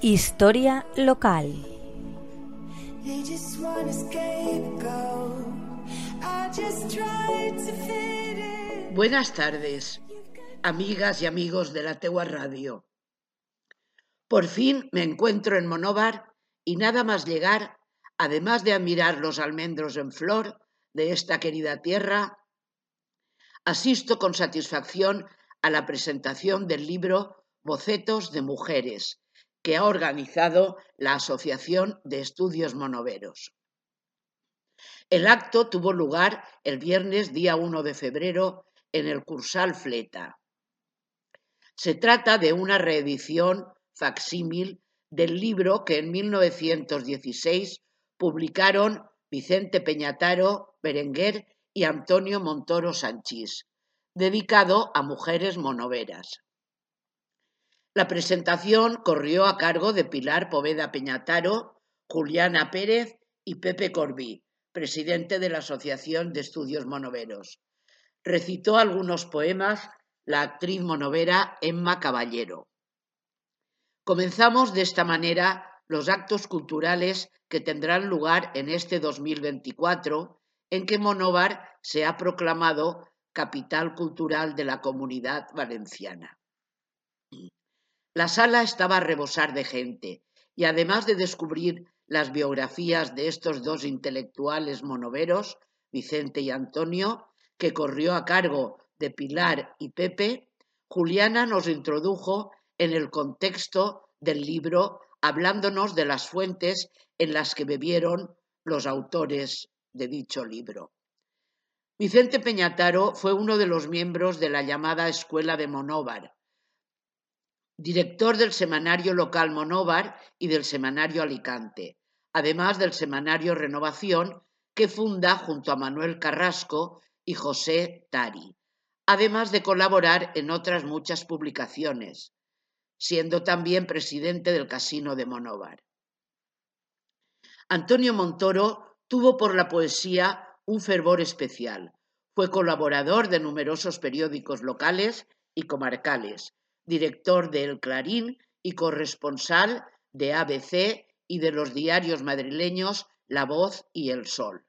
Historia local. Buenas tardes, amigas y amigos de la Tegua Radio. Por fin me encuentro en Monóvar y nada más llegar, además de admirar los almendros en flor de esta querida tierra, asisto con satisfacción a la presentación del libro Bocetos de Mujeres, que ha organizado la Asociación de Estudios Monoveros. El acto tuvo lugar el viernes día 1 de febrero en el Cursal Fleta. Se trata de una reedición facsímil del libro que en 1916 publicaron Vicente Peñataro, Berenguer y Antonio Montoro Sanchís, dedicado a mujeres monoveras. La presentación corrió a cargo de Pilar Poveda Peñataro, Juliana Pérez y Pepe Corbí, presidente de la Asociación de Estudios Monoveros. Recitó algunos poemas la actriz monovera Emma Caballero. Comenzamos de esta manera los actos culturales que tendrán lugar en este 2024, en que Monóvar se ha proclamado capital cultural de la comunidad valenciana. La sala estaba a rebosar de gente y además de descubrir las biografías de estos dos intelectuales monoveros, Vicente y Antonio, que corrió a cargo de Pilar y Pepe, Juliana nos introdujo en el contexto del libro hablándonos de las fuentes en las que bebieron los autores de dicho libro. Vicente Peñataro fue uno de los miembros de la llamada Escuela de Monóvar, director del semanario local Monóvar y del semanario Alicante, además del semanario Renovación que funda junto a Manuel Carrasco y José Tari, además de colaborar en otras muchas publicaciones, siendo también presidente del Casino de Monóvar. Antonio Montoro tuvo por la poesía un fervor especial. Fue colaborador de numerosos periódicos locales y comarcales, director de El Clarín y corresponsal de ABC y de los diarios madrileños La Voz y El Sol.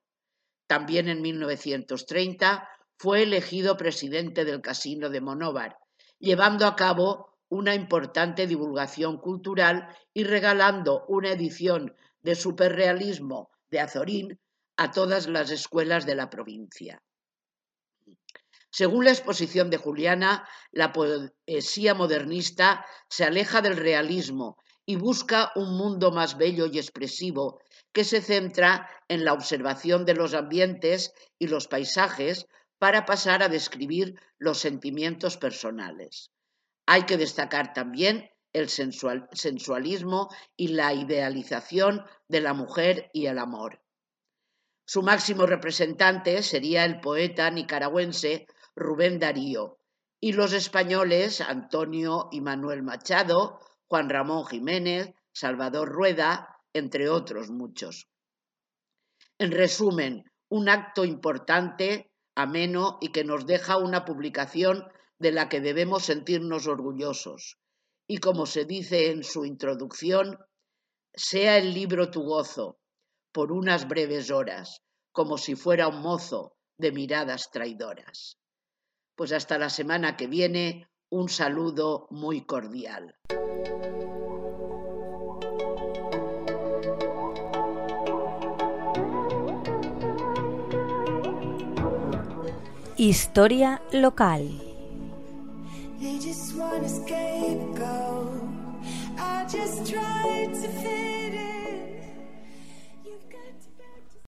También en 1930 fue elegido presidente del Casino de Monóvar, llevando a cabo una importante divulgación cultural y regalando una edición de superrealismo de Azorín a todas las escuelas de la provincia. Según la exposición de Juliana, la poesía modernista se aleja del realismo y busca un mundo más bello y expresivo que se centra en la observación de los ambientes y los paisajes para pasar a describir los sentimientos personales. Hay que destacar también el sensualismo y la idealización de la mujer y el amor. Su máximo representante sería el poeta nicaragüense Rubén Darío y los españoles Antonio y Manuel Machado, Juan Ramón Jiménez, Salvador Rueda, entre otros muchos. En resumen, un acto importante, ameno y que nos deja una publicación de la que debemos sentirnos orgullosos. Y como se dice en su introducción, sea el libro tu gozo, por unas breves horas, como si fuera un mozo de miradas traidoras. Pues hasta la semana que viene, un saludo muy cordial. Historia local. just try to fit in.